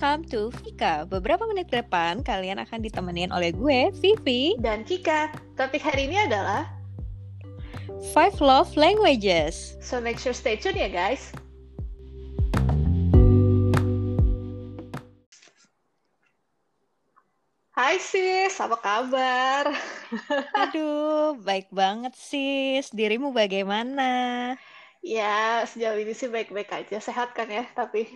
welcome to Vika. Beberapa menit ke depan kalian akan ditemenin oleh gue, Vivi. Dan Kika. Topik hari ini adalah Five Love Languages. So make sure stay tune ya guys. Hai sis, apa kabar? Aduh, baik banget sis. Dirimu bagaimana? Ya, sejauh ini sih baik-baik aja. Sehat kan ya, tapi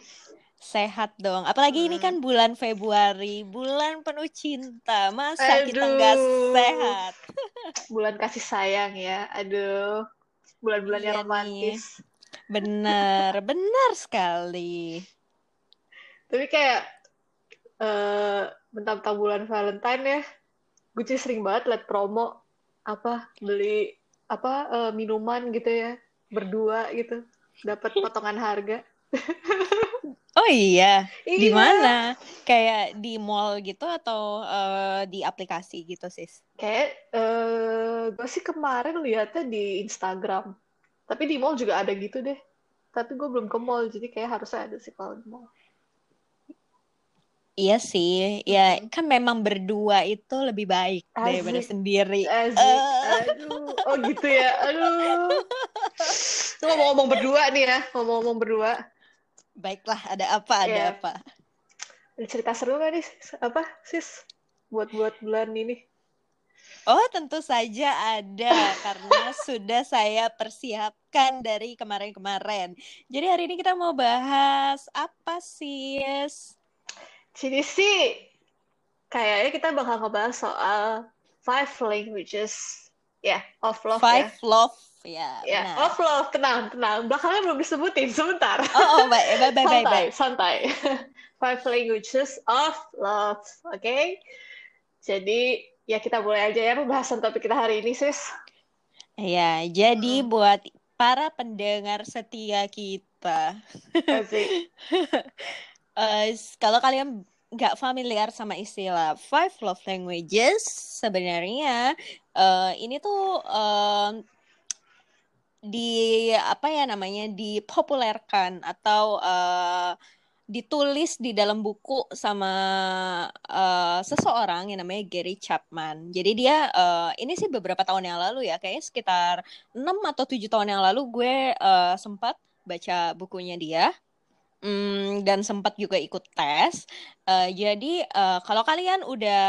Sehat dong. Apalagi ini Hmm. kan bulan Februari, bulan penuh cinta. Masa kita nggak Aduh. sehat? bulan kasih sayang ya. Aduh, bulan-bulan yang Iya nih. romantis. Bener, benar sekali. Tapi kayak eh mentang-mentang bulan Valentine ya, gue jadi sering banget liat promo apa beli apa eh, minuman gitu ya berdua gitu dapat potongan harga. Oh iya, di Iya. mana? Kayak di mall gitu atau eh, di aplikasi gitu, sis? Kayak eh gue sih kemarin lihatnya di Instagram. Tapi di mall juga ada gitu deh. Tapi gue belum ke mall, jadi kayak harusnya ada sih kalau di mall. Iya sih, ya kan memang berdua itu lebih baik daripada Asik. sendiri. Eh. Aduh, oh gitu ya. Aduh. Itu ngomong-ngomong berdua nih ya, ngomong-ngomong berdua. Baiklah, ada apa? Ada Iya. apa? Ada cerita seru gak nih? Apa, sis? Buat-buat bulan ini. Oh, tentu saja ada karena sudah saya persiapkan dari kemarin-kemarin. Jadi hari ini kita mau bahas apa sis? Jadi sih, kayaknya kita bakal ngebahas soal five languages. Ya, of love Five ya. love ya. Ya, benar. of love. Tenang, tenang. Belakangnya belum disebutin. Sebentar. Oh, oh, baik, baik, baik, baik, santai, baik. santai. Five languages of love. Oke? Jadi, ya kita mulai aja ya pembahasan topik kita hari ini, sis. Ya, jadi Mm. buat para pendengar setia kita, s- kalau kalian nggak familiar sama istilah five love languages, sebenarnya eh, ini tuh em, di apa ya namanya dipopulerkan atau eh, ditulis di dalam buku sama eh, seseorang yang namanya Gary Chapman. Jadi dia eh, ini sih beberapa tahun yang lalu ya, kayaknya sekitar 6 atau 7 tahun yang lalu gue eh, sempat baca bukunya dia. Hmm, dan sempat juga ikut tes. Eh, jadi eh, kalau kalian udah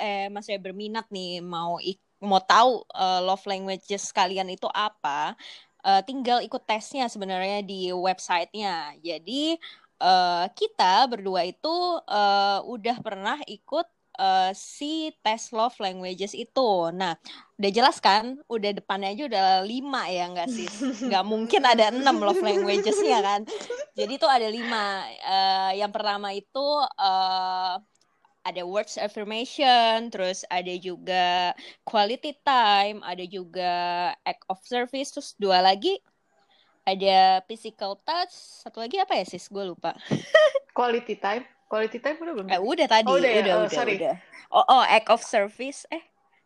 eh masih berminat nih mau ik- mau tahu eh, love languages kalian itu apa, eh, tinggal ikut tesnya sebenarnya di websitenya. Jadi eh, kita berdua itu eh, udah pernah ikut eh, si tes love languages itu. Nah, udah jelas kan? Udah depannya aja udah lima ya nggak sih? Nggak mungkin ada enam love languagesnya kan? Jadi tuh ada lima. Eh, yang pertama itu eh, ada words affirmation, terus ada juga quality time, ada juga act of service, terus dua lagi ada physical touch, satu lagi apa ya sis? Gue lupa. Quality time. Quality time udah belum? Eh udah tadi, Oh, udah ya? udah, Oh, udah, sorry. udah. Oh, oh, act of service. Eh,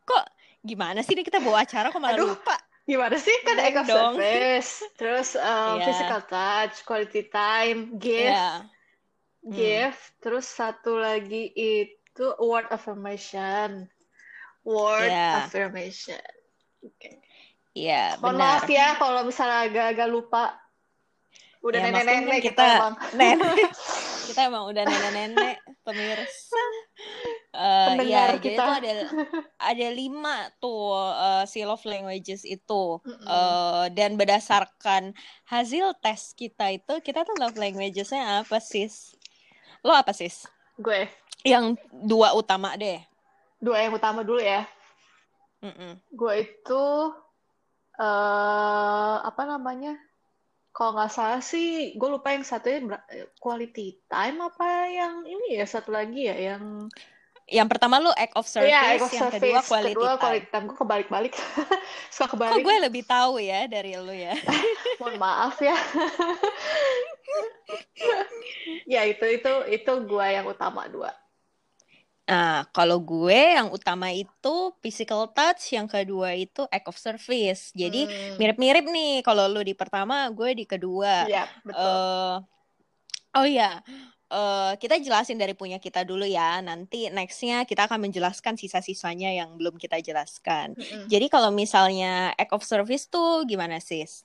kok gimana sih ini kita bawa acara kok malah Aduh. lupa? Gimana sih? Kan act of dong. service. Terus um, Iya. physical touch, quality time, gift, Ya. Hmm. gift. Terus satu lagi itu word affirmation. Word Iya. affirmation. Oke. Iya, Mohon benar. maaf ya kalau misalnya agak-agak lupa. Udah Ya, nenek-nenek kita, kita- emang. nenek kita emang udah nenek-nenek pemirsa Pendengar ya jadi kita. tuh ada ada lima tuh eh, si love languages itu Mm-mm. Eh, dan berdasarkan hasil tes kita itu kita tuh love languagesnya apa sis lo apa sis Gue yang dua utama deh dua yang utama dulu ya. Mm-mm. Gue itu eh apa namanya? Kalau nggak salah sih, gue lupa yang satunya ber- quality time apa yang ini ya satu lagi ya yang yang pertama lu act of service Iya, act of yang kedua service. quality Kedua time quality time. Gue kebalik-balik. Suka kok kebalik. gue lebih tahu ya dari lu ya Mohon maaf ya. ya itu itu itu gue yang utama dua. Nah, kalau gue yang utama itu physical touch, yang kedua itu act of service. Jadi Hmm. mirip-mirip nih. Kalau lu di pertama, gue di kedua. Iya, betul. eh oh iya, uh, kita jelasin dari punya kita dulu ya. Nanti nextnya kita akan menjelaskan sisa-sisanya yang belum kita jelaskan. Mm -hmm. Jadi kalau misalnya act of service tuh gimana sis?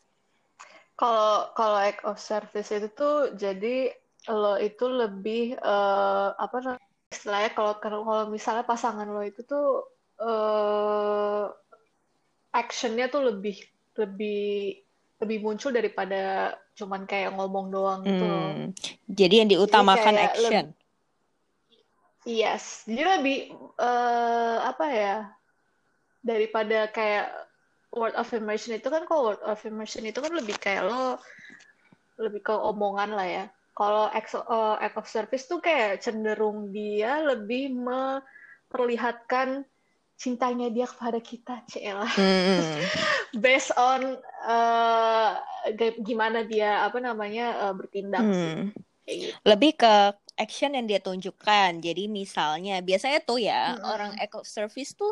Kalau kalau act of service itu tuh jadi lo itu lebih uh, apa istilahnya kalau kalau misalnya pasangan lo itu tuh uh, actionnya tuh lebih lebih lebih muncul daripada cuman kayak ngomong doang gitu hmm. Jadi yang diutamakan jadi action. yes, jadi lebih uh, apa ya daripada kayak word affirmation itu kan kalau word affirmation itu kan lebih kayak lo lebih ke omongan lah ya. Kalau act, uh, act of service tuh kayak cenderung dia lebih memperlihatkan cintanya dia kepada kita, Cela. Hmm. Based on uh, gimana dia apa namanya uh, bertindak hmm. sih. gitu. Lebih ke action yang dia tunjukkan. Jadi misalnya biasanya tuh ya hmm. orang eco service tuh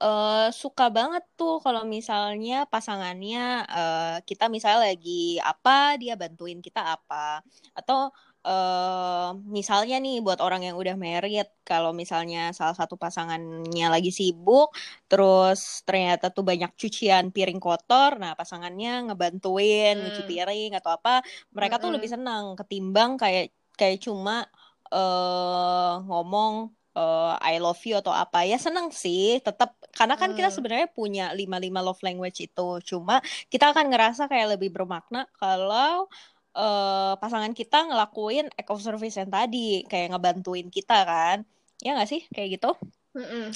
uh, suka banget tuh kalau misalnya pasangannya uh, kita misalnya lagi apa dia bantuin kita apa atau uh, misalnya nih buat orang yang udah married kalau misalnya salah satu pasangannya lagi sibuk terus ternyata tuh banyak cucian piring kotor nah pasangannya ngebantuin hmm. nyuci piring atau apa mereka hmm. tuh lebih senang ketimbang kayak kayak cuma uh, ngomong uh, I love you atau apa ya senang sih tetap karena kan hmm. kita sebenarnya punya lima lima love language itu cuma kita akan ngerasa kayak lebih bermakna kalau uh, pasangan kita ngelakuin act of service yang tadi kayak ngebantuin kita kan. Ya nggak sih? Kayak gitu? Mm-mm.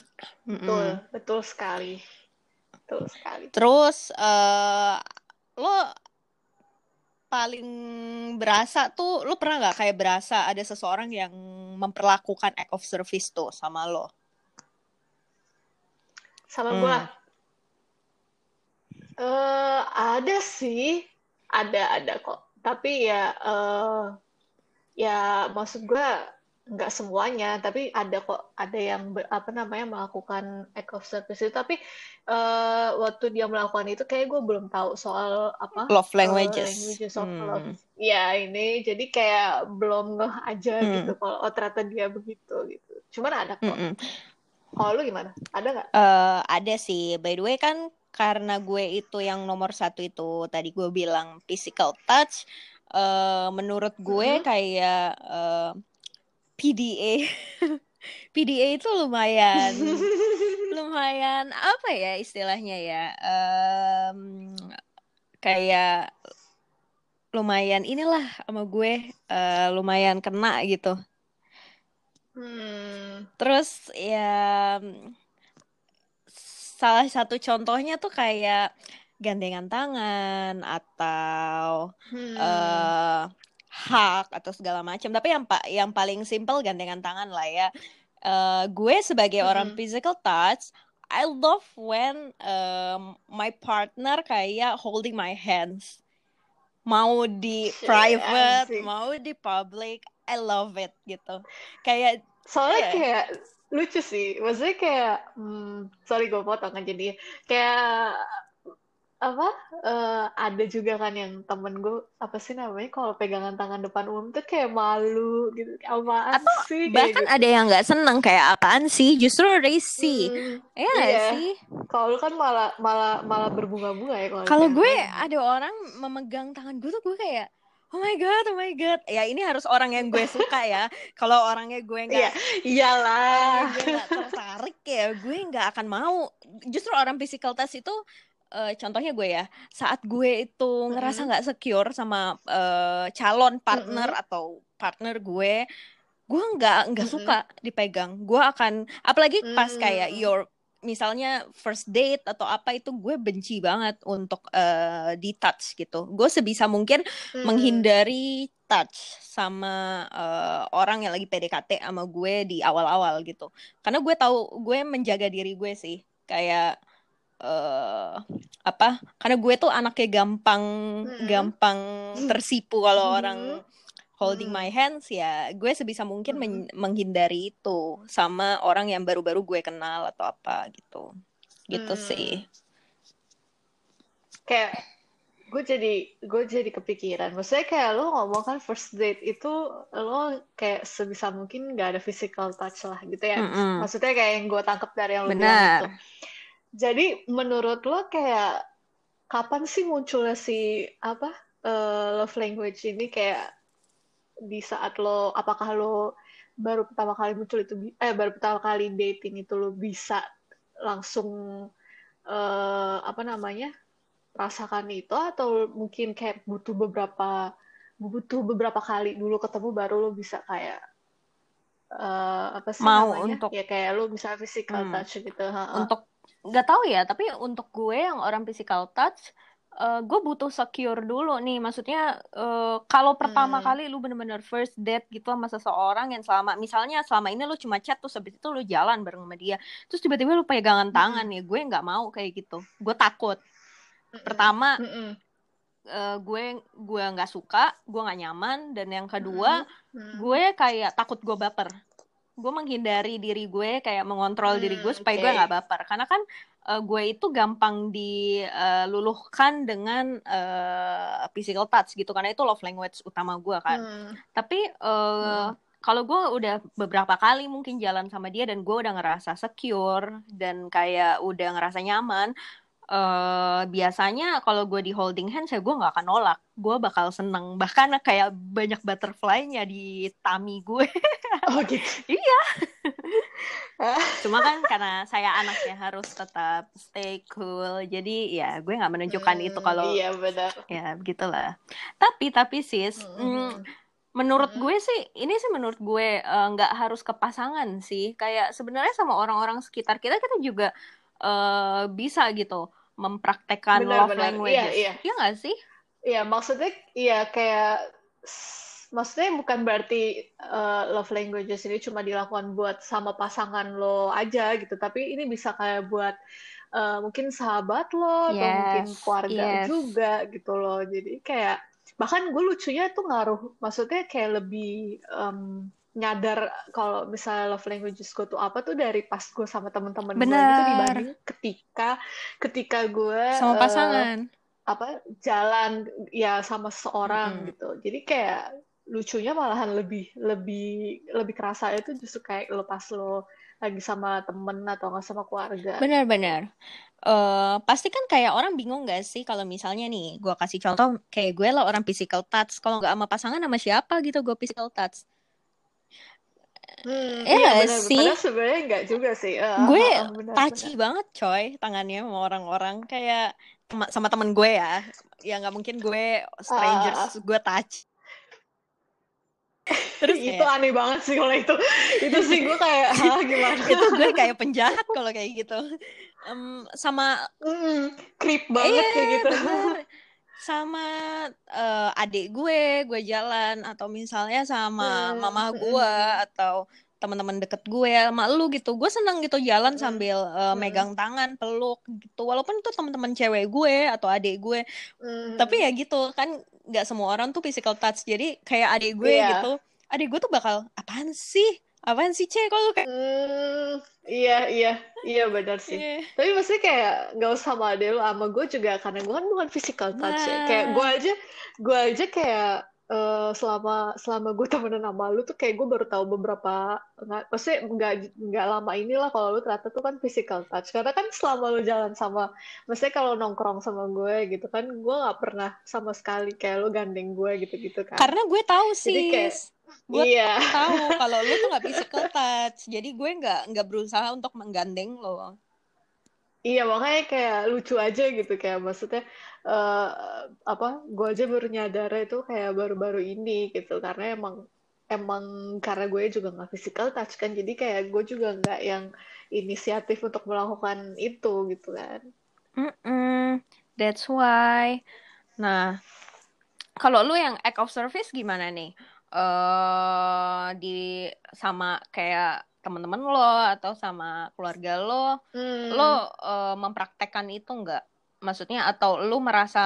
betul betul sekali. Betul sekali. Terus uh, lo paling berasa tuh lo pernah nggak kayak berasa ada seseorang yang memperlakukan act of service tuh sama lo? Sama hmm. gue uh, ada sih. Ada ada kok tapi ya uh, ya maksud gue nggak semuanya tapi ada kok ada yang ber, apa namanya melakukan act of service itu. Tapi uh, waktu dia melakukan itu kayak gue belum tahu soal apa love languages, uh, languages of hmm. love. Ya ini jadi kayak belum ngeh aja hmm. gitu kalau oh ternyata dia begitu gitu. Cuman ada kok. Hmm. kalau lu gimana? Ada nggak? Uh, ada sih. By the way kan karena gue itu yang nomor satu itu tadi gue bilang physical touch uh, menurut gue hmm. kayak uh, eh, PDA PDA itu lumayan lumayan apa ya istilahnya ya um, kayak lumayan inilah sama gue uh, lumayan kena gitu hmm. terus ya salah satu contohnya tuh kayak gandengan tangan atau hmm. uh, hak atau segala macam. Tapi yang pak yang paling simple gandengan tangan lah ya. Uh, gue sebagai hmm. orang physical touch, I love when um, my partner kayak holding my hands. Mau di private, yeah, mau di public, I love it gitu. Kayak soalnya yeah. kayak lucu sih. Maksudnya kayak hmm, sorry gue potong kan jadi kayak apa uh, ada juga kan yang temen gue apa sih namanya kalau pegangan tangan depan umum tuh kayak malu gitu. Apaan Atau sih bahkan gitu. ada yang nggak seneng kayak apaan sih? Justru risih. Hmm, ya iya. sih? Kalau kan malah malah malah berbunga-bunga ya kalau gue ada orang memegang tangan gue tuh gue kayak oh my god, oh my god. Ya ini harus orang yang gue suka ya. Kalau orangnya gue nggak, yeah, iyalah, gue nggak tertarik ya, gue nggak akan mau. Justru orang physical test itu, uh, contohnya gue ya, saat gue itu ngerasa nggak secure sama uh, calon partner mm -hmm. atau partner gue, gue nggak nggak mm -hmm. suka dipegang. Gue akan, apalagi pas kayak your misalnya first date atau apa itu gue benci banget untuk uh, di touch gitu. Gue sebisa mungkin hmm. menghindari touch sama uh, orang yang lagi PDKT sama gue di awal-awal gitu. Karena gue tahu gue menjaga diri gue sih. Kayak uh, apa? Karena gue tuh anaknya gampang hmm. gampang tersipu kalau hmm. orang holding hmm. my hands ya gue sebisa mungkin hmm. men- menghindari itu sama orang yang baru-baru gue kenal atau apa gitu gitu hmm. sih kayak gue jadi gue jadi kepikiran maksudnya kayak lo ngomong kan first date itu lo kayak sebisa mungkin gak ada physical touch lah gitu ya Mm-mm. maksudnya kayak yang gue tangkap dari yang lo bilang Benar. itu jadi menurut lo kayak kapan sih munculnya si apa eh, love language ini kayak di saat lo apakah lo baru pertama kali muncul itu eh baru pertama kali dating itu lo bisa langsung eh, apa namanya rasakan itu atau mungkin kayak butuh beberapa butuh beberapa kali dulu ketemu baru lo bisa kayak eh, apa sih Mau namanya untuk ya kayak lo bisa physical Hmm. touch gitu ha-ha. untuk nggak tahu ya tapi untuk gue yang orang physical touch eh, gue butuh secure dulu nih maksudnya eh, kalau pertama Hmm. kali lu bener-bener first date gitu sama seseorang yang selama misalnya selama ini lu cuma chat terus habis itu lu jalan bareng sama dia terus tiba-tiba lu pegangan tangan Mm-mm. ya gue nggak mau kayak gitu gue takut Mm-mm. pertama Mm-mm. eh, gue gue nggak suka gue nggak nyaman dan yang kedua Mm-mm. gue kayak takut gue baper gue menghindari diri gue kayak mengontrol diri gue Hmm, supaya gue oke. nggak baper karena kan eh, gue itu gampang diluluhkan dengan eh, physical touch gitu karena itu love language utama gue kan Hmm. tapi eh, kalau gue udah beberapa kali mungkin jalan sama dia dan gue udah ngerasa secure dan kayak udah ngerasa nyaman eh biasanya kalau gue di holding hands ya gue nggak akan nolak. Gue bakal seneng. Bahkan kayak banyak butterfly-nya di tummy gue. Oh gitu. iya. Cuma kan karena saya anak ya harus tetap stay cool. Jadi ya gue nggak menunjukkan itu Hmm, kalau Iya benar. ya begitulah. Tapi tapi sis Hmm, mm, hmm, menurut Hmm. gue sih ini sih menurut gue eh, nggak harus ke pasangan sih. Kayak sebenarnya sama orang-orang sekitar kita kita juga eh, bisa gitu mempraktekkan Benar, love benar. languages Iya, iya. iya nggak sih Iya, maksudnya iya kayak maksudnya bukan berarti uh, love languages ini cuma dilakukan buat sama pasangan lo aja gitu, tapi ini bisa kayak buat uh, mungkin sahabat lo atau mungkin yes keluarga yes juga gitu loh. Jadi kayak bahkan gue lucunya tuh ngaruh, maksudnya kayak lebih um, nyadar kalau misalnya love languages gue tuh apa tuh dari pas gue sama temen-temen gue gitu dibanding ketika ketika gue sama uh, pasangan apa jalan ya sama seseorang Mm-mm. gitu. Jadi kayak lucunya malahan lebih lebih lebih kerasa itu justru kayak lo pas lo lagi sama temen atau nggak sama keluarga. benar-benar eh pasti kan kayak orang bingung gak sih kalau misalnya nih gue kasih contoh kayak gue lah orang physical touch kalau nggak sama pasangan sama siapa gitu gue physical touch Hmm, ya iya gak benar. sih Padahal sebenarnya nggak juga sih. Eh, gue eh, eh, touchy benar. banget coy tangannya sama orang-orang kayak sama temen gue ya ya nggak mungkin gue Ah, ah, ah. strangers gue touch terus Itu kayak aneh banget sih kalau itu. Itu sih gue kayak, hah gimana? itu gue kayak penjahat kalau kayak gitu Em, sama Hmm, creep banget kayak iya gitu. bener sama eh, adik gue gue jalan atau misalnya sama Hmm, mama gue atau teman-teman deket gue sama lu gitu. Gue seneng gitu jalan hmm, sambil eh, hmm, megang tangan peluk gitu. Walaupun itu teman-teman cewek gue atau adik gue. Hmm, tapi ya gitu kan nggak semua orang tuh physical touch. Jadi kayak adik gue Iya. gitu adik gue tuh bakal apaan sih apaan sih cek kalau kayak Hmm, iya, iya, iya benar sih. Eh, Tapi pasti kayak nggak usah sama ade lu, sama gue juga karena gue kan bukan physical touch ya. Kayak gue nah aja, gue aja kayak eh, selama selama gue temenan sama lu tuh kayak gue baru tahu beberapa, nggak, maksudnya nggak nggak lama inilah kalau lu ternyata tuh kan physical touch. Karena kan selama lu jalan sama, maksudnya kalau nongkrong sama gue gitu kan, gue nggak pernah sama sekali kayak lu gandeng gue gitu-gitu kan. karena gue tahu Jadi kayak, gue iya. tahu kalau lu tuh nggak physical touch jadi gue nggak nggak berusaha untuk menggandeng lo. Iya makanya kayak lucu aja gitu kayak maksudnya eh apa gue aja baru nyadar itu kayak baru-baru ini gitu karena emang emang karena gue juga nggak physical touch kan jadi kayak gue juga nggak yang inisiatif untuk melakukan itu gitu kan. Mm-mm, that's why. Nah kalau lu yang act of service gimana nih eh di sama kayak teman-teman lo atau sama keluarga lo hmm lo eh, mempraktekkan itu nggak? Maksudnya atau lu merasa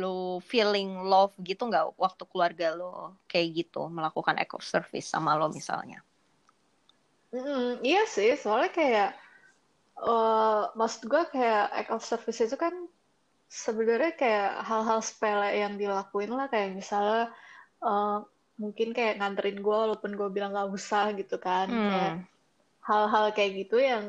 lu feeling love gitu nggak waktu keluarga lo kayak gitu melakukan act of service sama lo misalnya? Mm, iya sih soalnya kayak eh maksud gue kayak act of service itu kan sebenarnya kayak hal-hal sepele yang dilakuin lah kayak misalnya uh, mungkin kayak nganterin gue walaupun gue bilang gak usah gitu kan Hmm. kayak hal-hal kayak gitu yang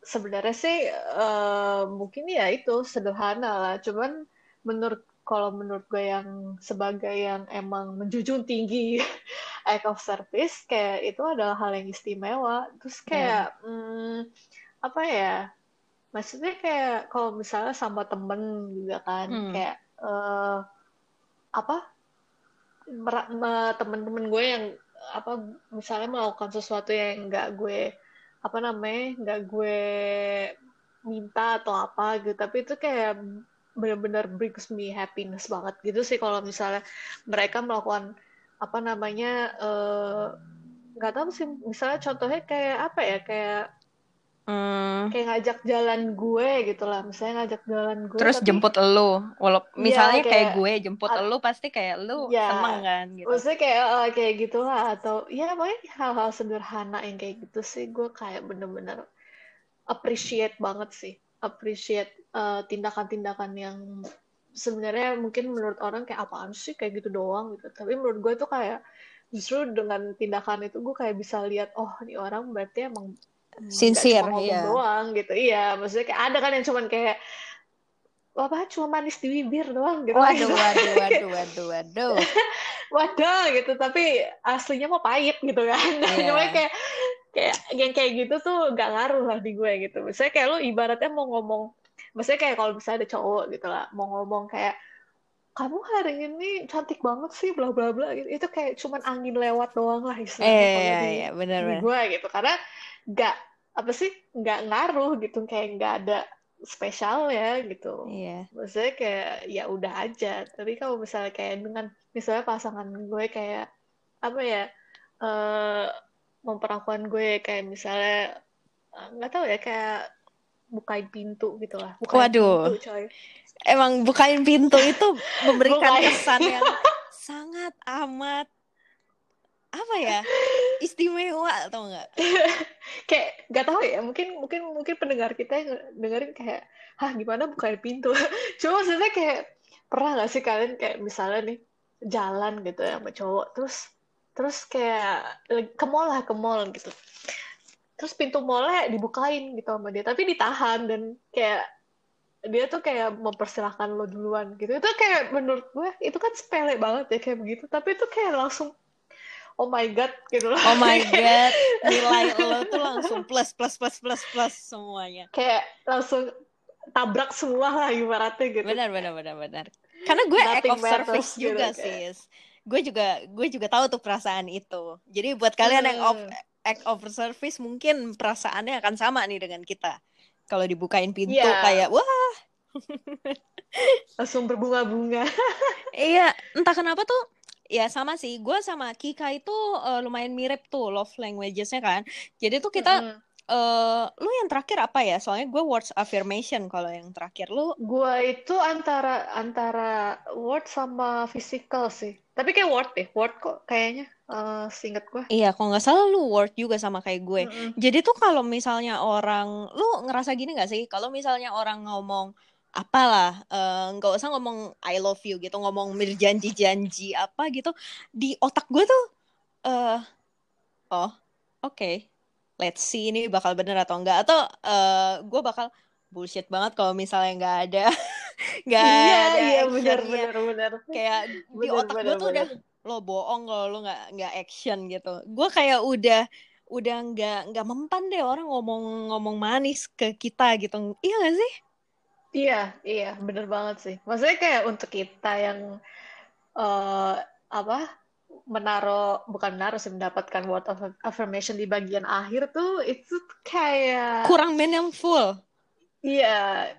sebenarnya sih uh, mungkin ya itu sederhana lah cuman menurut kalau menurut gue yang sebagai yang emang menjunjung tinggi act of service kayak itu adalah hal yang istimewa terus kayak hmm, apa ya maksudnya kayak kalau misalnya sama temen juga kan Hmm. kayak eh apa temen-temen gue yang apa misalnya melakukan sesuatu yang nggak gue apa namanya nggak gue minta atau apa gitu. Tapi itu kayak benar-benar brings me happiness banget gitu sih kalau misalnya mereka melakukan apa namanya eh, nggak tahu sih. Misalnya contohnya kayak apa ya kayak Hmm. kayak ngajak jalan gue gitu lah misalnya ngajak jalan gue Terus tapi jemput elu, walaupun Iya, misalnya kayak kayak- gue jemput at- elu pasti kayak lu Iya. seneng kan gitu. maksudnya kayak eh, kayak gitulah atau ya pokoknya hal-hal sederhana yang kayak gitu sih gue kayak bener-bener appreciate banget sih appreciate eh, tindakan-tindakan yang sebenarnya mungkin menurut orang kayak apaan sih kayak gitu doang gitu tapi menurut gue tuh kayak justru dengan tindakan itu gue kayak bisa lihat oh ini orang berarti emang Sincere, cuma iya. doang gitu. Iya maksudnya kayak ada kan yang cuman kayak apa? Cuma manis di bibir doang? gitu. Waduh, waduh, waduh, waduh, waduh. waduh gitu. Tapi aslinya mah pahit gitu kan. Iya. cuma kayak kayak yang kayak gitu tuh gak ngaruh lah di gue gitu. Misalnya kayak lu ibaratnya mau ngomong maksudnya kayak kalau misalnya ada cowok gitu lah mau ngomong kayak kamu hari ini cantik banget sih bla bla bla gitu. Itu kayak cuman angin lewat doang lah istilahnya Eh, kalau iya, di, iya, benar, di gue gitu. Karena gak apa sih nggak ngaruh gitu. Kayak nggak ada spesial ya gitu. Iya. maksudnya kayak ya udah aja. Tapi kalau misalnya kayak dengan misalnya pasangan gue kayak apa ya eh memperlakukan gue kayak misalnya eh, nggak tahu ya kayak bukain pintu gitu lah. Bukain Waduh. pintu coy Emang bukain pintu itu memberikan Bukain. kesan yang sangat amat apa ya istimewa atau enggak? kayak nggak tahu ya mungkin mungkin mungkin pendengar kita yang dengerin kayak hah gimana bukain pintu cuma maksudnya kayak pernah nggak sih kalian kayak misalnya nih jalan gitu ya sama cowok terus terus kayak ke mall lah ke mall gitu terus pintu mallnya dibukain gitu sama dia tapi ditahan dan kayak dia tuh kayak mempersilahkan lo duluan gitu itu kayak menurut gue itu kan sepele banget ya kayak begitu tapi itu kayak langsung oh my god gitu loh Oh my god, nilai lo tuh langsung plus plus plus plus plus semuanya. kayak langsung tabrak semua lah ibaratnya gitu. Benar benar benar benar. Karena gue act Nothing of service matters gitu, juga kayak. sis. Gue juga gue juga tahu tuh perasaan itu. Jadi buat kalian yang of, Hmm. act of service mungkin perasaannya akan sama nih dengan kita. Kalau dibukain pintu Iya. kayak wah langsung berbunga-bunga. iya entah kenapa tuh ya sama sih gue sama Kika itu eh, lumayan mirip tuh love languages-nya kan. Jadi tuh kita Mm-mm. Eh lu yang terakhir apa ya? Soalnya gue words affirmation kalau yang terakhir lu Gua itu antara antara word sama physical sih. Tapi kayak word deh, word kok kayaknya eh seinget gua. Iya, kalau nggak salah lu word juga sama kayak gue. Mm-mm. Jadi tuh kalau misalnya orang, lu ngerasa gini nggak sih? Kalau misalnya orang ngomong apalah, eh, nggak usah ngomong I love you gitu, ngomong berjanji-janji apa gitu, di otak gue tuh, eh, oh, oke, let's see ini bakal bener atau enggak, atau eh, gue bakal bullshit banget kalau misalnya nggak ada, nggak Iya, ada iya benar actionnya. benar benar. Kayak di Benar, otak gue tuh udah lo bohong kalau lo nggak nggak action gitu gue kayak udah udah nggak nggak mempan deh orang ngomong ngomong manis ke kita gitu iya gak sih Iya, iya, bener banget sih. Maksudnya kayak untuk kita yang eh apa menaruh bukan menaruh sih mendapatkan word of affirmation di bagian akhir tuh itu kayak kurang meaningful Iya,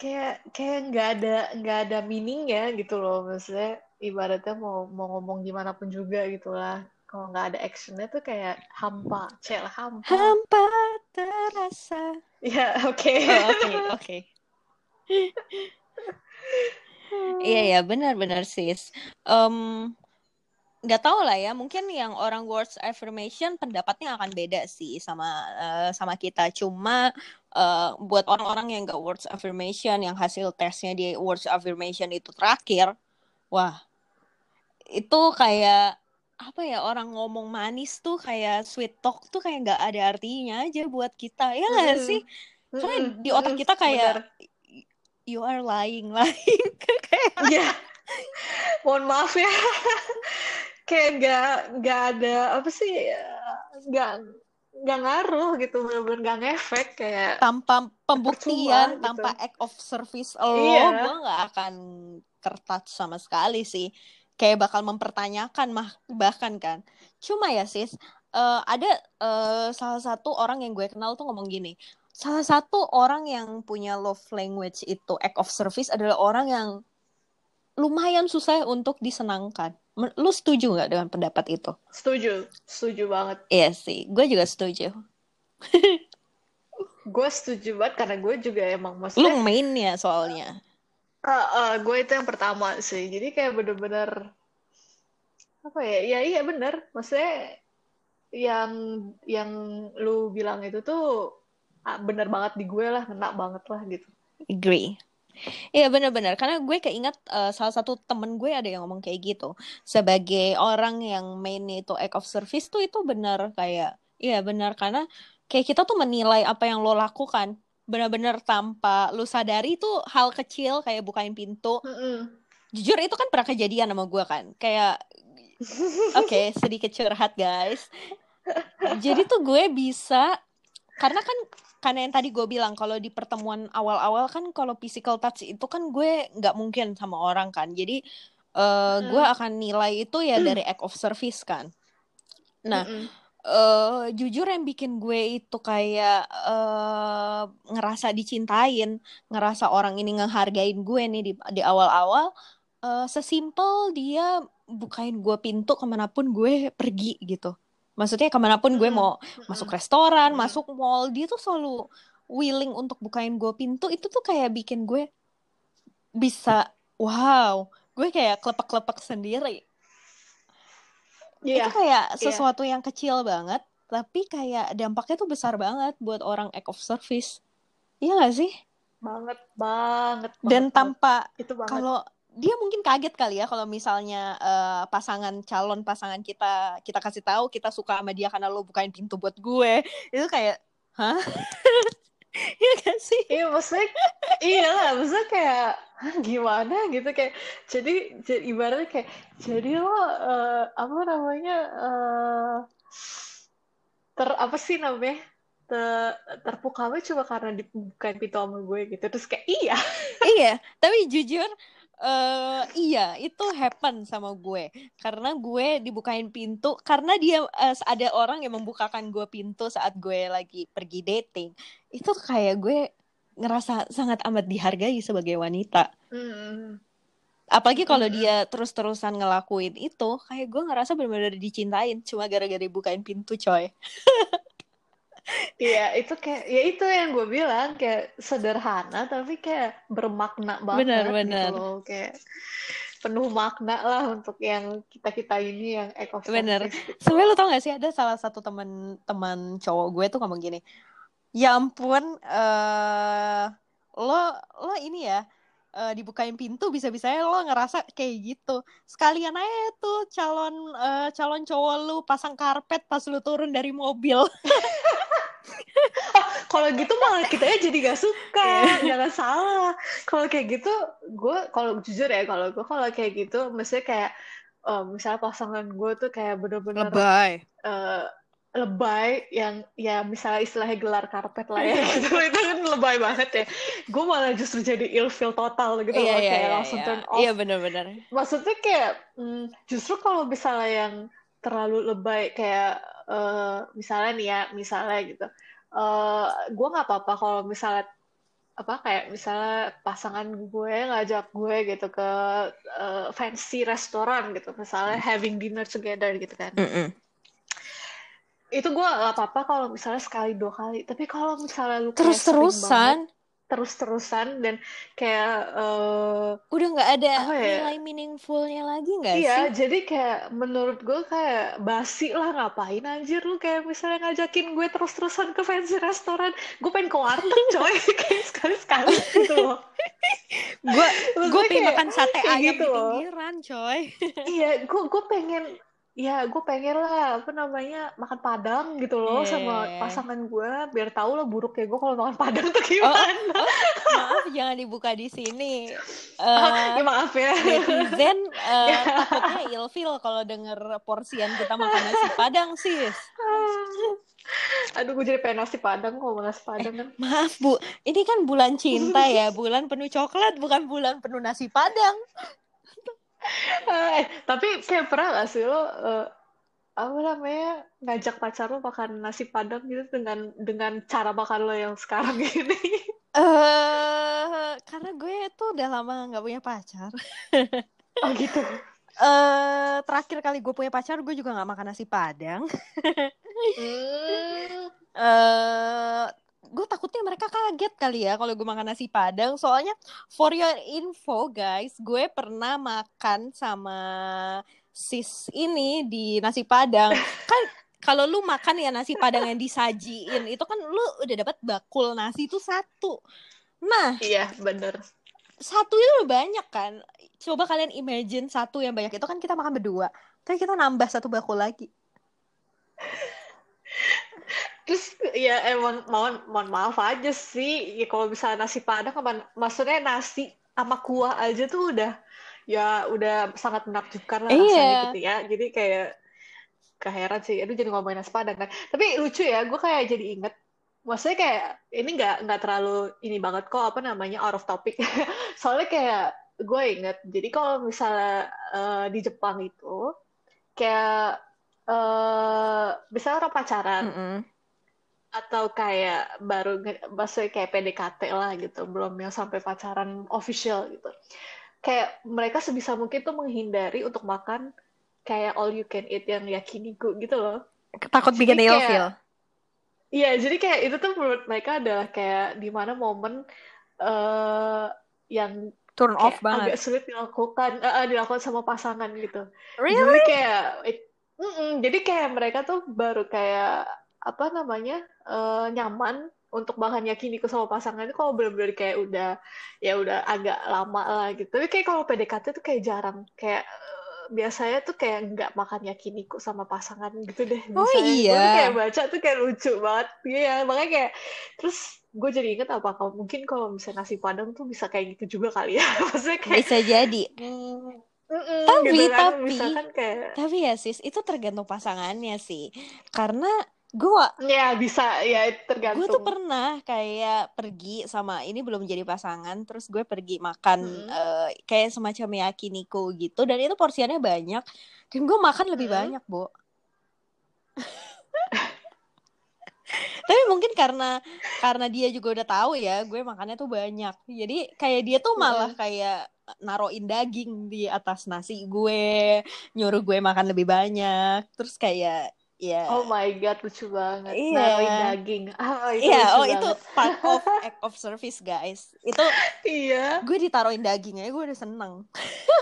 kayak kayak nggak ada nggak ada meaning ya gitu loh. Maksudnya ibaratnya mau mau ngomong gimana pun juga gitu lah. Kalau nggak ada actionnya tuh kayak hampa cel hampa. Hampa terasa. Ya oke. Oke oke. Iya ya benar-benar sis. Em, nggak tahu lah ya mungkin yang orang words affirmation pendapatnya akan beda sih sama uh, sama kita cuma uh, buat orang-orang yang nggak words affirmation yang hasil tesnya di words affirmation itu terakhir wah itu kayak apa ya orang ngomong manis tuh kayak sweet talk tuh kayak nggak ada artinya aja buat kita ya nggak mm. sih karena mm. di otak kita kayak Bener. you are lying lying kayak yeah. mohon maaf ya kayak nggak nggak ada apa sih nggak nggak ngaruh gitu benar-benar nggak ngefek kayak tanpa pembuktian gitu. tanpa act of service lo iya. gue nggak akan tertouch sama sekali sih kayak bakal mempertanyakan mah bahkan kan cuma ya sis uh, ada uh, salah satu orang yang gue kenal tuh ngomong gini salah satu orang yang punya love language itu act of service adalah orang yang lumayan susah untuk disenangkan Lu setuju nggak dengan pendapat itu? Setuju, setuju banget. Iya sih, gue juga setuju. gue setuju banget karena gue juga emang maksudnya. Lu main ya soalnya. Uh, uh, gue itu yang pertama sih, jadi kayak bener-bener apa ya? Ya iya bener, maksudnya yang yang lu bilang itu tuh ah, bener banget di gue lah, kena banget lah gitu. Agree. Iya benar-benar. Karena gue keinget uh, salah satu temen gue ada yang ngomong kayak gitu. Sebagai orang yang mainnya itu act of service tuh itu benar kayak iya benar. Karena kayak kita tuh menilai apa yang lo lakukan benar-benar tanpa lo sadari itu hal kecil kayak bukain pintu. Mm -mm. jujur itu kan pernah kejadian sama gue kan. Kayak oke okay, sedikit curhat guys. Jadi tuh gue bisa karena kan karena yang tadi gue bilang kalau di pertemuan awal-awal kan kalau physical touch itu kan gue nggak mungkin sama orang kan. Jadi uh, gue akan nilai itu ya dari act of service kan. Nah mm -mm. Uh, jujur yang bikin gue itu kayak uh, ngerasa dicintain, ngerasa orang ini ngehargain gue nih di di awal-awal, uh, sesimpel dia bukain gue pintu ke mana pun gue pergi gitu maksudnya ke mana pun gue mau masuk restoran masuk mall dia tuh selalu willing untuk bukain gue pintu itu tuh kayak bikin gue bisa wow gue kayak klepek-klepek sendiri yeah. itu kayak iya. sesuatu yeah. yang kecil banget tapi kayak dampaknya tuh besar banget buat orang act of service iya gak sih banget banget, banget dan tanpa kalau dia mungkin kaget kali ya kalau misalnya uh, pasangan calon pasangan kita kita kasih tahu kita suka sama dia karena lo bukain pintu buat gue. Itu kayak hah? Iya kan sih? Iya maksudnya iya lah maksudnya kayak gimana? Gitu kayak jadi, jadi ibaratnya kayak jadi lo uh, apa namanya uh, ter apa sih namanya ter, terpukau cuma karena dibukain pintu sama gue gitu. Terus kayak iya. Iya tapi jujur uh, iya itu happen sama gue karena gue dibukain pintu karena dia uh, ada orang yang membukakan gue pintu saat gue lagi pergi dating itu kayak gue ngerasa sangat amat dihargai sebagai wanita mm. apalagi kalau mm. dia terus-terusan ngelakuin itu kayak gue ngerasa benar-benar dicintain cuma gara-gara dibukain pintu coy Iya, itu kayak ya itu yang gue bilang kayak sederhana tapi kayak bermakna banget benar, gitu benar. loh kayak penuh makna lah untuk yang kita kita ini yang ekosistem. Bener. Gitu. Sebenernya lo tau gak sih ada salah satu teman teman cowok gue tuh ngomong gini, ya ampun, uh, lo lo ini ya uh, dibukain pintu bisa-bisanya lo ngerasa kayak gitu. Sekalian aja tuh calon uh, calon cowok lu pasang karpet pas lu turun dari mobil. kalau gitu malah kita ya jadi gak suka jangan salah kalau kayak gitu gue kalau jujur ya kalau gue kalau kayak gitu mestinya kayak um, misalnya pasangan gue tuh kayak bener-bener lebay uh, lebay yang ya misalnya istilahnya gelar karpet lah ya. Gitu itu kan lebay banget ya. Gue malah justru jadi ilfeel total gitu iya, loh iya, kayak iya, langsung iya. turn off. iya bener-bener maksudnya kayak hmm, justru kalau misalnya yang terlalu lebay kayak uh, misalnya nih ya misalnya gitu. Uh, gue nggak apa-apa kalau misalnya apa kayak misalnya pasangan gue ngajak gue gitu ke uh, fancy restoran gitu. Misalnya having dinner together gitu kan. Mm -mm. Itu gue gak apa-apa kalau misalnya sekali dua kali tapi kalau misalnya lu terus terusan terus-terusan dan kayak uh, udah nggak ada ya? nilai meaningfulnya lagi nggak iya, sih? Iya, jadi kayak menurut gue kayak basi lah ngapain anjir lu kayak misalnya ngajakin gue terus-terusan ke fancy restoran, gue pengen ke warteg coy kayak sekali-sekali gitu loh. gue gue pengen makan sate ayam gitu di pinggiran coy. iya, gue gue pengen ya gue pengen lah apa namanya makan padang gitu loh yeah. sama iya, iya. pasangan gue biar tahu lah buruk ya gue kalau makan padang tuh oh, gimana. oh, oh, maaf jangan dibuka di sini. Uh, ya maaf ya. netizen uh, takutnya ilfil kalau denger porsian kita makan nasi padang sis. Aduh, gue jadi pengen nasi padang kok nasi padang kan. Eh, maaf bu, ini kan bulan cinta ya, bulan penuh coklat, bukan bulan penuh nasi padang eh, tapi kayak pernah gak sih lo uh, apa namanya ngajak pacar lo makan nasi padang gitu dengan dengan cara makan lo yang sekarang ini? Eh, uh, karena gue tuh udah lama nggak punya pacar. oh gitu. Eh, uh, terakhir kali gue punya pacar, gue juga nggak makan nasi padang. uh, gue takutnya mereka kaget kali ya kalau gue makan nasi padang. Soalnya for your info guys gue pernah makan sama sis ini di nasi padang. Kan kalau lu makan ya nasi padang yang disajiin itu kan lu udah dapat bakul nasi itu satu. Nah iya bener. satu itu banyak kan. Coba kalian imagine satu yang banyak. Itu kan kita makan berdua. Tapi kita nambah satu bakul lagi terus ya emang mohon mohon maaf aja sih. Ya kalau bisa nasi padang apa maksudnya nasi sama kuah aja tuh udah ya udah sangat menakjubkan lah iya. rasanya gitu ya. Jadi kayak keheran sih. Itu jadi ngomongin nasi padang kan tapi lucu ya gue kayak jadi inget. Maksudnya kayak ini nggak nggak terlalu ini banget kok apa namanya out of topic. Soalnya kayak gue inget. Jadi kalau misalnya uh, di Jepang itu kayak uh, misalnya orang pacaran. Mm -hmm atau kayak baru maksudnya kayak PDKT lah gitu belum yang sampai pacaran official gitu. Kayak mereka sebisa mungkin tuh menghindari untuk makan kayak all you can eat yang yakiniku gitu loh. Takut bikin ilfil iya jadi kayak itu tuh menurut mereka adalah kayak di mana momen uh, yang turn off banget. agak sulit dilakukan uh, dilakukan sama pasangan gitu. Really? jadi kayak mm -mm, jadi kayak mereka tuh baru kayak apa namanya uh, nyaman untuk bahan yakiniku sama pasangan itu kalau benar-benar kayak udah ya udah agak lama lah gitu. Tapi kayak kalau PDKT tuh kayak jarang. Kayak uh, biasanya tuh kayak nggak makan yakiniku sama pasangan gitu deh. Oh iya. gue kayak baca tuh kayak lucu banget. Iya makanya kayak terus gue jadi inget apa kalau mungkin kalau misalnya nasi padang tuh bisa kayak gitu juga kali ya. Maksudnya kayak bisa jadi. Mm-mm, tapi gitu kan, tapi kayak... tapi ya sis itu tergantung pasangannya sih. Karena gue ya bisa. Ya tergantung. Gue tuh pernah kayak pergi sama ini belum jadi pasangan terus gue pergi makan hmm. uh, kayak semacam yakiniku gitu dan itu porsiannya banyak dan gue makan lebih hmm. banyak bu tapi mungkin karena karena dia juga udah tahu ya gue makannya tuh banyak. Jadi kayak dia tuh malah kayak naroin daging di atas nasi gue nyuruh gue makan lebih banyak terus kayak Iya. Yeah. Oh my god, lucu banget. Iya. Yeah. Naruhin daging. Oh, itu yeah, oh banget. itu part of act of service, guys. Itu Iya. Gue ditaruhin dagingnya, gue udah seneng.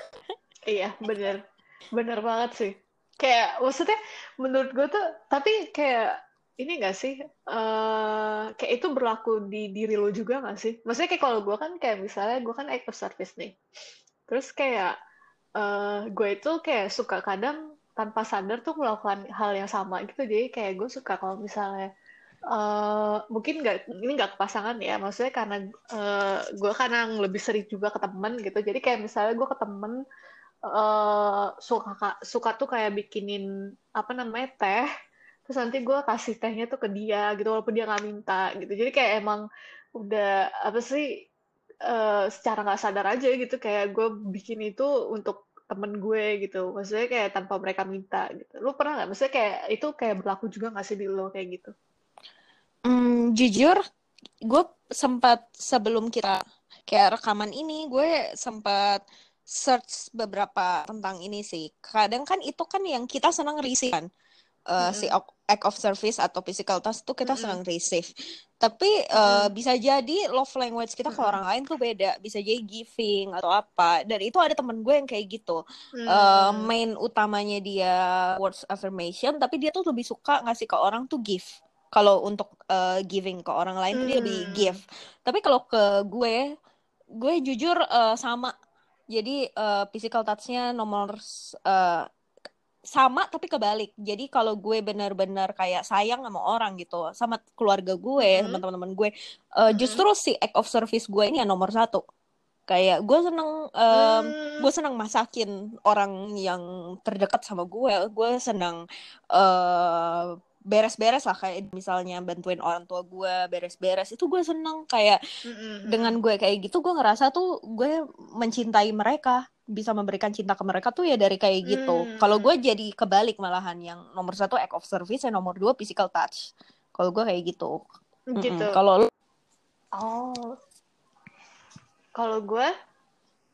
iya, bener. Bener banget sih. Kayak maksudnya menurut gue tuh tapi kayak ini gak sih uh, kayak itu berlaku di diri lo juga gak sih? Maksudnya kayak kalau gue kan kayak misalnya gue kan act of service nih. Terus kayak uh, gue itu kayak suka kadang tanpa sadar tuh melakukan hal yang sama gitu. Jadi kayak gue suka kalau misalnya uh, mungkin nggak ini nggak ke pasangan ya. Maksudnya karena uh, gue kadang lebih sering juga ke temen gitu. Jadi kayak misalnya gue ke temen uh, suka suka tuh kayak bikinin apa namanya teh. Terus nanti gue kasih tehnya tuh ke dia gitu walaupun dia nggak minta gitu. Jadi kayak emang udah apa sih uh, secara nggak sadar aja gitu kayak gue bikin itu untuk temen gue gitu. Maksudnya kayak tanpa mereka minta gitu. Lu pernah nggak? Maksudnya kayak itu kayak berlaku juga nggak sih di lo kayak gitu? Hmm, jujur gue sempat sebelum kita kayak rekaman ini gue sempat search beberapa tentang ini sih. Kadang kan itu kan yang kita senang risih kan uh, si act of service atau physical touch tuh kita Mm-mm. senang receive. Tapi uh, Mm-mm. bisa jadi love language kita ke Mm-mm. orang lain tuh beda. Bisa jadi giving atau apa. Dan itu ada temen gue yang kayak gitu. Hmm. Uh, main utamanya dia words affirmation, tapi dia tuh lebih suka ngasih ke orang tuh give. Kalau untuk uh, giving ke orang lain tuh dia lebih Hmm. give. Tapi kalau ke gue, gue jujur uh, sama. Jadi uh, physical touch-nya nomor uh, sama tapi kebalik. Jadi kalau gue benar-benar kayak sayang sama orang gitu, sama keluarga gue, Mm-mm. sama teman-teman gue, uh, Mm-mm. justru si act of service gue ini yang nomor satu. Kayak gue seneng, um, Hmm. gue seneng masakin orang yang terdekat sama gue. Gue seneng uh, beres-beres lah kayak misalnya bantuin orang tua gue beres-beres itu gue seneng kayak Mm-mm. dengan gue kayak gitu gue ngerasa tuh gue mencintai mereka bisa memberikan cinta ke mereka tuh ya dari kayak gitu Hmm. kalau gue jadi kebalik malahan yang nomor satu act of service yang nomor dua physical touch kalau gue kayak gitu gitu. kalau lu Oh, kalau gue,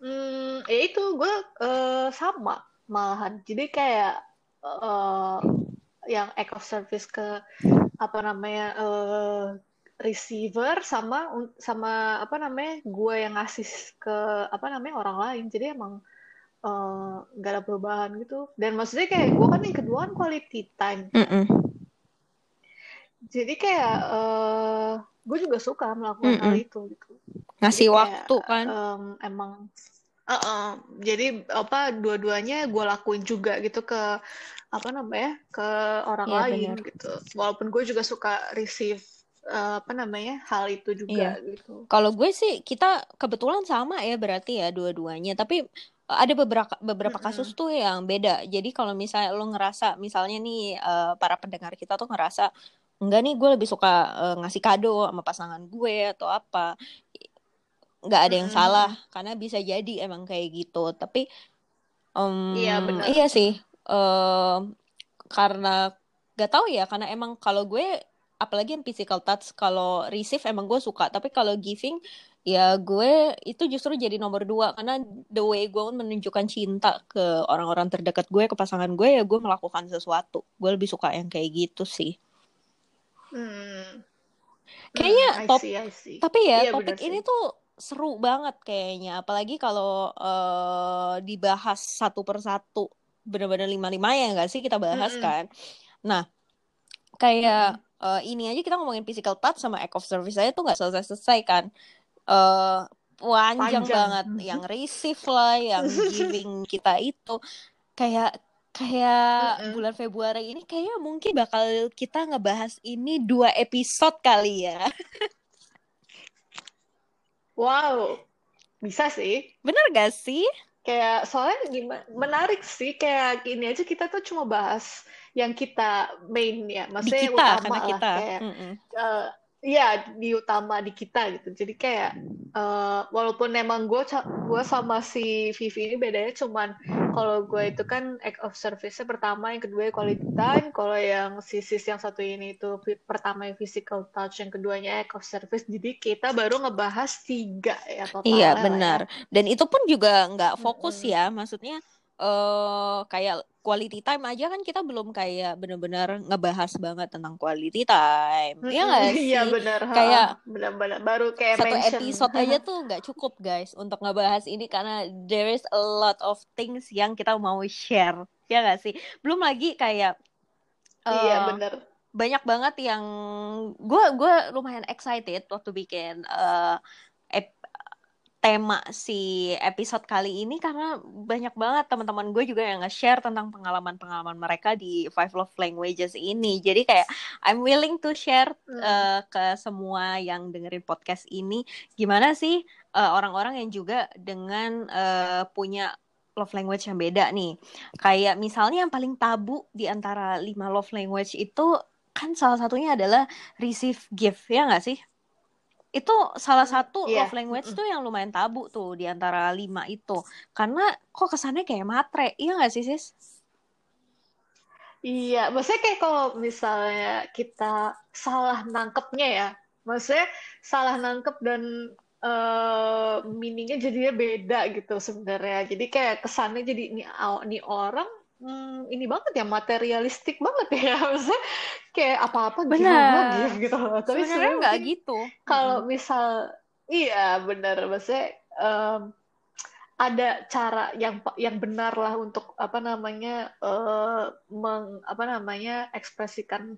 hmm, ya itu gue eh, sama malahan. Jadi kayak eh, yang act of service ke apa namanya eh, receiver sama sama apa namanya gue yang ngasih ke apa namanya orang lain. Jadi emang eh, nggak ada perubahan gitu. Dan maksudnya kayak gue kan yang kedua kan quality time. Mm-mm. Jadi kayak eh, gue juga suka melakukan hal Mm-mm. itu gitu. ngasih Jadi kayak, waktu kan em, emang Uh-uh. Jadi apa dua-duanya gue lakuin juga gitu ke apa namanya ke orang Iya, lain benar. gitu. Walaupun gue juga suka receive eh, apa namanya hal itu juga gitu. Kalau gue sih kita kebetulan sama ya berarti ya dua-duanya. Tapi uh, ada beberapa beberapa Mm-mm. kasus tuh yang beda. Jadi kalau misalnya lo ngerasa misalnya nih uh, para pendengar kita tuh ngerasa enggak nih gue lebih suka uh, ngasih kado sama pasangan gue atau apa. Nggak ada yang Mm-mm. salah karena bisa jadi emang kayak gitu. Tapi em, Iya, benar. iya sih. Em, karena gak tahu ya karena emang kalau gue apalagi yang physical touch kalau receive emang gue suka tapi kalau giving ya gue itu justru jadi nomor dua karena the way gue menunjukkan cinta ke orang-orang terdekat gue ke pasangan gue ya gue melakukan sesuatu gue lebih suka yang kayak gitu sih Hmm. Kayaknya Hmm, I top- see, I see. tapi ya Iya, topik ini sih. tuh seru banget kayaknya apalagi kalau eh, dibahas satu persatu bener-bener lima-lima ya nggak sih kita bahas Mm-mm. kan nah kayak eh, ini aja kita ngomongin physical touch sama act of service aja tuh nggak selesai-selesai kan. Eh panjang, Panjang. banget. Yang receive lah yang giving kita itu. Kayak kayak Mm-mm. bulan Februari ini kayaknya mungkin bakal kita ngebahas ini dua episode kali ya. Wow, bisa sih. bener gak sih? Kayak soalnya gimana menarik sih. Kayak gini aja kita tuh cuma bahas yang kita main ya, di maksudnya kita utama karena lah kita kayak Mm-mm. eh, Iya, di utama di kita gitu. Jadi kayak eh, walaupun emang gue gue sama si Vivi ini bedanya cuman kalau gue itu kan act of service pertama, yang kedua quality time. Kalau yang si sis yang satu ini itu pertama yang physical touch, yang keduanya act of service. Jadi kita baru ngebahas tiga ya totalnya Iya ya. benar. Dan itu pun juga nggak fokus Mm-mm. ya, maksudnya eh kayak quality time aja kan kita belum kayak benar-benar ngebahas banget tentang quality time. Iya nggak Mm-mm, Iya sih? benar, ha, Kayak benar-benar baru kayak satu mention. episode aja tuh nggak cukup guys untuk ngebahas ini karena there is a lot of things yang kita mau share. Ya nggak sih? Belum lagi kayak Iya eh benar. banyak banget yang gue gue lumayan excited waktu bikin eh, ep- tema si episode kali ini karena banyak banget teman-teman gue juga yang nge-share tentang pengalaman-pengalaman mereka di Five Love Languages ini. Jadi kayak I'm willing to share eh, ke semua yang dengerin podcast ini gimana sih eh, orang-orang yang juga dengan eh, punya love language yang beda nih. Kayak misalnya yang paling tabu di antara lima love language itu kan salah satunya adalah receive gift ya nggak sih? Itu salah satu Iya. love language tuh yang lumayan tabu tuh di antara lima itu. Karena kok kesannya kayak matre, iya nggak sih sis? Iya, maksudnya kayak kalau misalnya kita salah nangkepnya ya, maksudnya salah nangkep dan eh meaningnya jadinya beda gitu sebenarnya. Jadi kayak kesannya jadi nih, aw- nih orang hmm, ini banget ya materialistik banget ya maksudnya kayak apa-apa Benar. gift gitu loh tapi Sebenarnya nggak gitu. kalau Mm-mm. misal iya benar maksudnya em, ada cara yang yang benar lah untuk apa namanya eh, meng apa namanya ekspresikan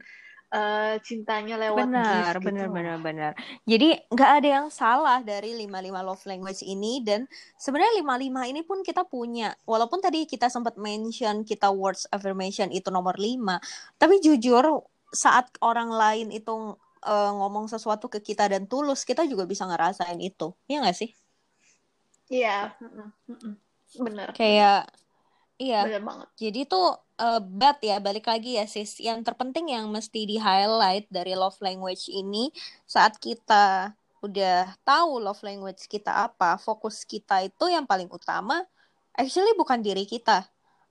eh, cintanya lewat Benar, gift benar, gitu benar, benar. Jadi nggak ada yang salah dari 55 love language ini dan sebenarnya 55 ini pun kita punya. Walaupun tadi kita sempat mention kita words affirmation itu nomor 5, tapi jujur saat orang lain itu eh, ngomong sesuatu ke kita dan tulus, kita juga bisa ngerasain itu. Iya nggak sih? Iya, mm-mm. benar, benar, Kayak iya. benar banget. Jadi tuh eh, but ya balik lagi ya sis, yang terpenting yang mesti di highlight dari love language ini saat kita udah tahu love language kita apa, fokus kita itu yang paling utama actually bukan diri kita.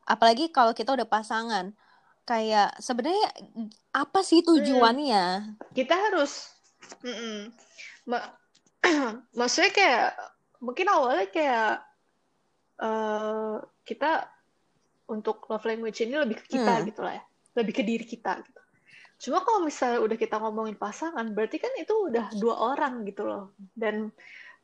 Apalagi kalau kita udah pasangan. Kayak sebenarnya apa sih Hmm. tujuannya? Kita harus, mm-mm. Ma- maksudnya kayak mungkin awalnya kayak eh, kita untuk love language ini lebih ke kita Hmm. gitu lah ya, lebih ke diri kita gitu. Cuma kalau misalnya udah kita ngomongin pasangan, berarti kan itu udah dua orang gitu loh. Dan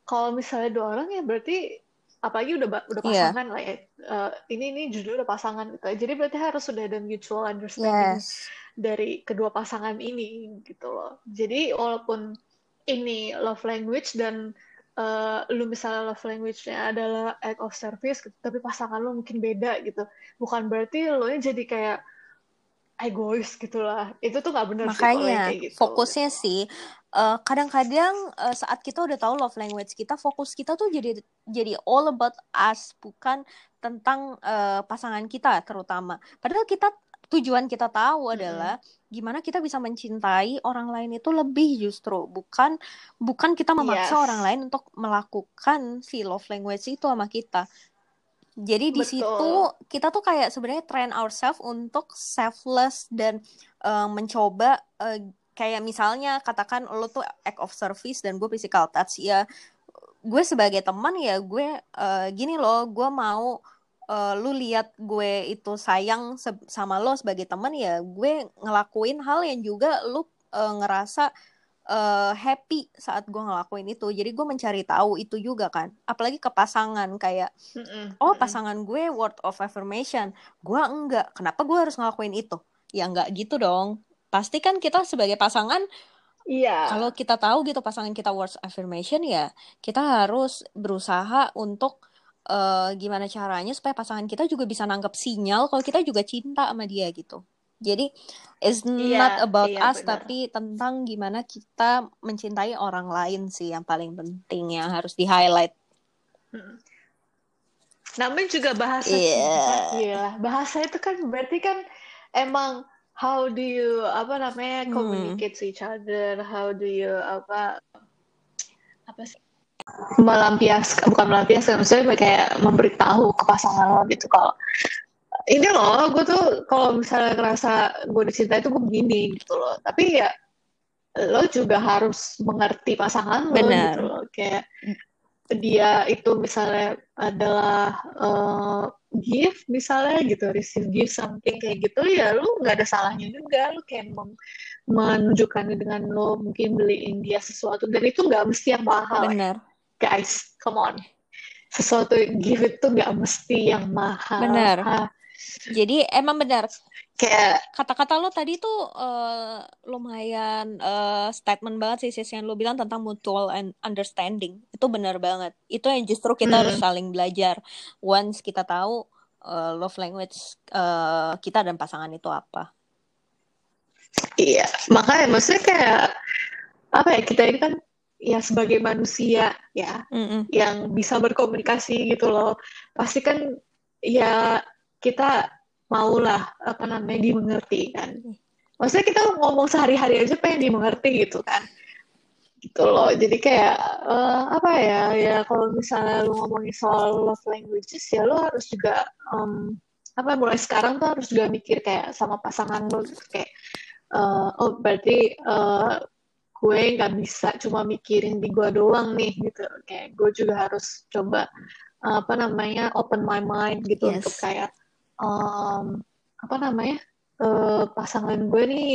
kalau misalnya dua orang ya berarti apalagi udah udah Iya. pasangan lah ya. Eh, ini ini judulnya udah pasangan gitu. Jadi berarti harus sudah ada mutual understanding Yes. dari kedua pasangan ini gitu loh. Jadi walaupun ini love language dan eh, lu misalnya love language-nya adalah act of service, gitu, tapi pasangan lu mungkin beda gitu. Bukan berarti lo jadi kayak egois gitu lah. Itu tuh nggak bener sih kalau yang Makanya kayak gitu. fokusnya sih eh, kadang-kadang eh, saat kita udah tahu love language kita, fokus kita tuh jadi jadi all about us, bukan tentang eh, pasangan kita terutama. Padahal kita tujuan kita tahu adalah gimana kita bisa mencintai orang lain itu lebih justru, bukan bukan kita memaksa Yes. orang lain untuk melakukan si love language itu sama kita. Jadi di situ Betul. kita tuh kayak sebenarnya train ourselves untuk selfless dan eh, mencoba eh, kayak misalnya katakan lo tuh act of service dan gue physical touch ya gue sebagai teman ya gue eh, gini loh gue mau eh, lu lihat gue itu sayang sama lo sebagai teman ya gue ngelakuin hal yang juga lu eh, ngerasa eh, happy saat gue ngelakuin itu. Jadi gue mencari tahu itu juga kan. Apalagi ke pasangan kayak Mm-mm, oh mm-mm. pasangan gue word of affirmation. Gue enggak. Kenapa gue harus ngelakuin itu? Ya enggak gitu dong. Pasti kan kita sebagai pasangan Iya. kalau kita tahu gitu pasangan kita words affirmation ya kita harus berusaha untuk eh, gimana caranya supaya pasangan kita juga bisa nangkep sinyal kalau kita juga cinta sama dia gitu jadi it's Iya, not about iya us benar. tapi tentang gimana kita mencintai orang lain sih yang paling penting yang harus di highlight Mm. Namanya juga bahasa cinta. Iya. Iya, bahasa itu kan berarti kan emang how do you apa namanya Hmm. communicate to each other, how do you apa apa sih melampiaskan bukan melampiaskan maksudnya kayak memberitahu ke pasangan lo gitu kalau ini loh gue tuh kalau misalnya ngerasa gue dicintai itu gue begini gitu loh. Tapi ya lo juga harus mengerti pasangan lo Benar. gitu loh. Kayak dia itu misalnya adalah eh, gift misalnya gitu receive gift something kayak gitu ya lu nggak ada salahnya juga. Lu kayak menunjukkannya dengan lo mungkin beliin dia sesuatu dan itu nggak mesti yang mahal. Ya, benar guys come on. Sesuatu gift itu nggak mesti yang mahal. Benar. Jadi emang benar. Kayak kata-kata lo tadi tuh eh, lumayan eh, statement banget sih sis yang lo bilang tentang mutual and understanding. Itu benar banget. Itu yang justru kita Hmm. harus saling belajar. Once kita tahu eh, love language eh, kita dan pasangan itu apa. Iya, makanya maksudnya kayak apa ya kita ini kan ya sebagai manusia ya Mm-mm. yang bisa berkomunikasi gitu loh. Pasti kan ya kita maulah apa namanya dimengerti kan. Maksudnya kita ngomong sehari-hari aja pengen dimengerti gitu kan. Gitu loh. Jadi kayak eh, apa ya ya kalau misalnya lu ngomongin soal love languages ya lu harus juga em, apa mulai sekarang tuh harus juga mikir kayak sama pasangan lu kayak eh, oh berarti eh, gue nggak bisa cuma mikirin di gue doang nih gitu. Kayak gue juga harus coba apa namanya open my mind gitu Yes. untuk kayak um, apa namanya uh, pasangan gue nih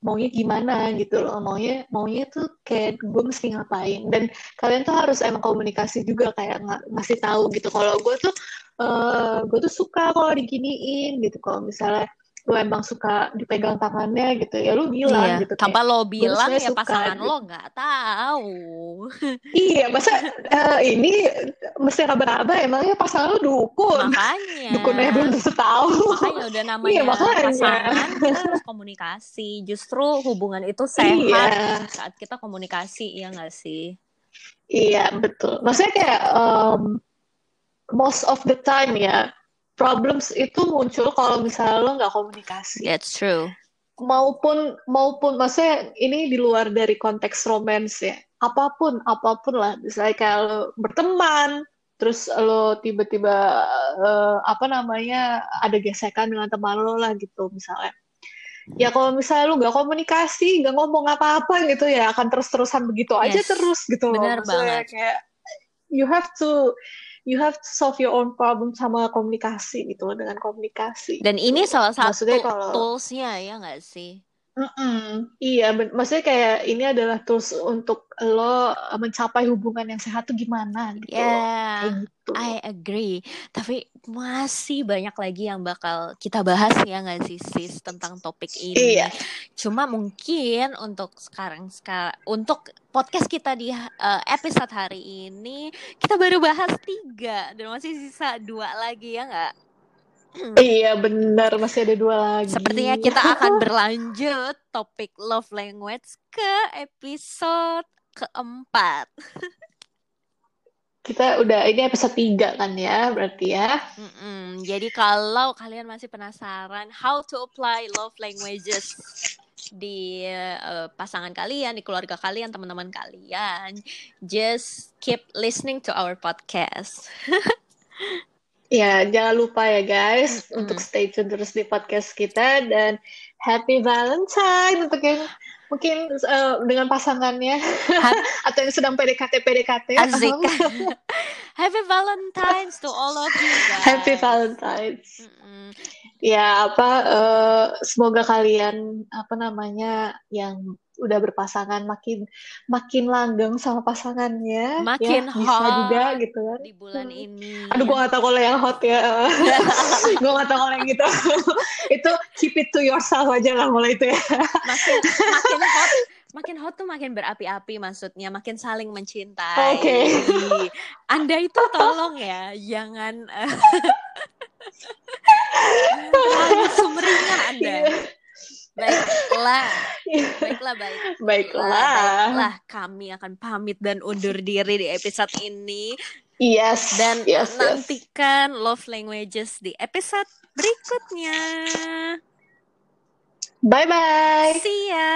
maunya gimana gitu loh. Maunya maunya tuh kayak gue mesti ngapain. Dan kalian tuh harus emang komunikasi juga kayak ng ngasih tahu gitu. Kalau gue tuh uh, gue tuh suka kalau diginiin gitu. Kalau misalnya lu emang suka dipegang tangannya gitu ya lu bilang iya. gitu tanpa lo bilang ya suka, pasangan gitu. lo nggak tahu iya masa uh, ini mesti raba-raba emangnya pasangan lo dukun makanya dukunnya belum tentu tahu makanya udah namanya iya, makanya. pasangan kita harus komunikasi justru hubungan itu sehat iya. saat kita komunikasi ya nggak sih iya betul maksudnya kayak um, most of the time ya problems itu muncul kalau misalnya lo nggak komunikasi. That's true. Maupun maupun maksudnya ini di luar dari konteks romance ya. Apa pun apa pun lah, misalnya kalau berteman, terus lo tiba-tiba uh, apa namanya ada gesekan dengan teman lo lah gitu misalnya. Ya kalau misalnya lo nggak komunikasi, nggak ngomong apa-apa gitu ya akan terus-terusan begitu yes. aja terus gitu loh. Benar banget. Kayak you have to you have to solve your own problem sama komunikasi gitu dengan komunikasi. Dan ini salah satu Maksudnya kalau, toolsnya ya nggak sih? Mm-mm. Iya, maksudnya kayak ini adalah tools untuk lo mencapai hubungan yang sehat tuh gimana gitu. Yeah, gitu. I agree. Tapi masih banyak lagi yang bakal kita bahas ya nggak sih sis tentang topik ini. Iya. Cuma mungkin untuk sekarang sekarang untuk podcast kita di uh, episode hari ini kita baru bahas tiga dan masih sisa dua lagi ya nggak? Iya benar masih ada dua lagi. Sepertinya kita akan berlanjut topik love language ke episode keempat. Kita udah ini episode tiga kan ya berarti ya. Mm-mm. Jadi kalau kalian masih penasaran how to apply love languages di uh, pasangan kalian, di keluarga kalian, teman-teman kalian, just keep listening to our podcast. Ya, jangan lupa ya guys mm-hmm. untuk stay tune terus di podcast kita dan Happy Valentine untuk yang mungkin uh, dengan pasangannya atau yang sedang PDKT PDKT. Asik. Happy Valentines to all of you guys. Happy Valentines. Mm-hmm. Ya apa uh, semoga kalian apa namanya yang udah berpasangan makin makin langgeng sama pasangannya makin ya, hot bisa juga gitu kan di bulan hmm. ini aduh gue gak tau kalau yang hot ya gue gak tau kalau yang gitu itu keep it to yourself aja lah mulai itu ya makin makin hot makin hot tuh makin berapi-api maksudnya makin saling mencintai. Oke. Okay. Anda itu tolong ya jangan uh, sumringah Anda. Yeah. Baiklah. Baiklah, baik. Baiklah. Baiklah, kami akan pamit dan undur diri di episode ini. Yes. Dan yes, nantikan yes. love languages di episode berikutnya. Bye bye. See ya.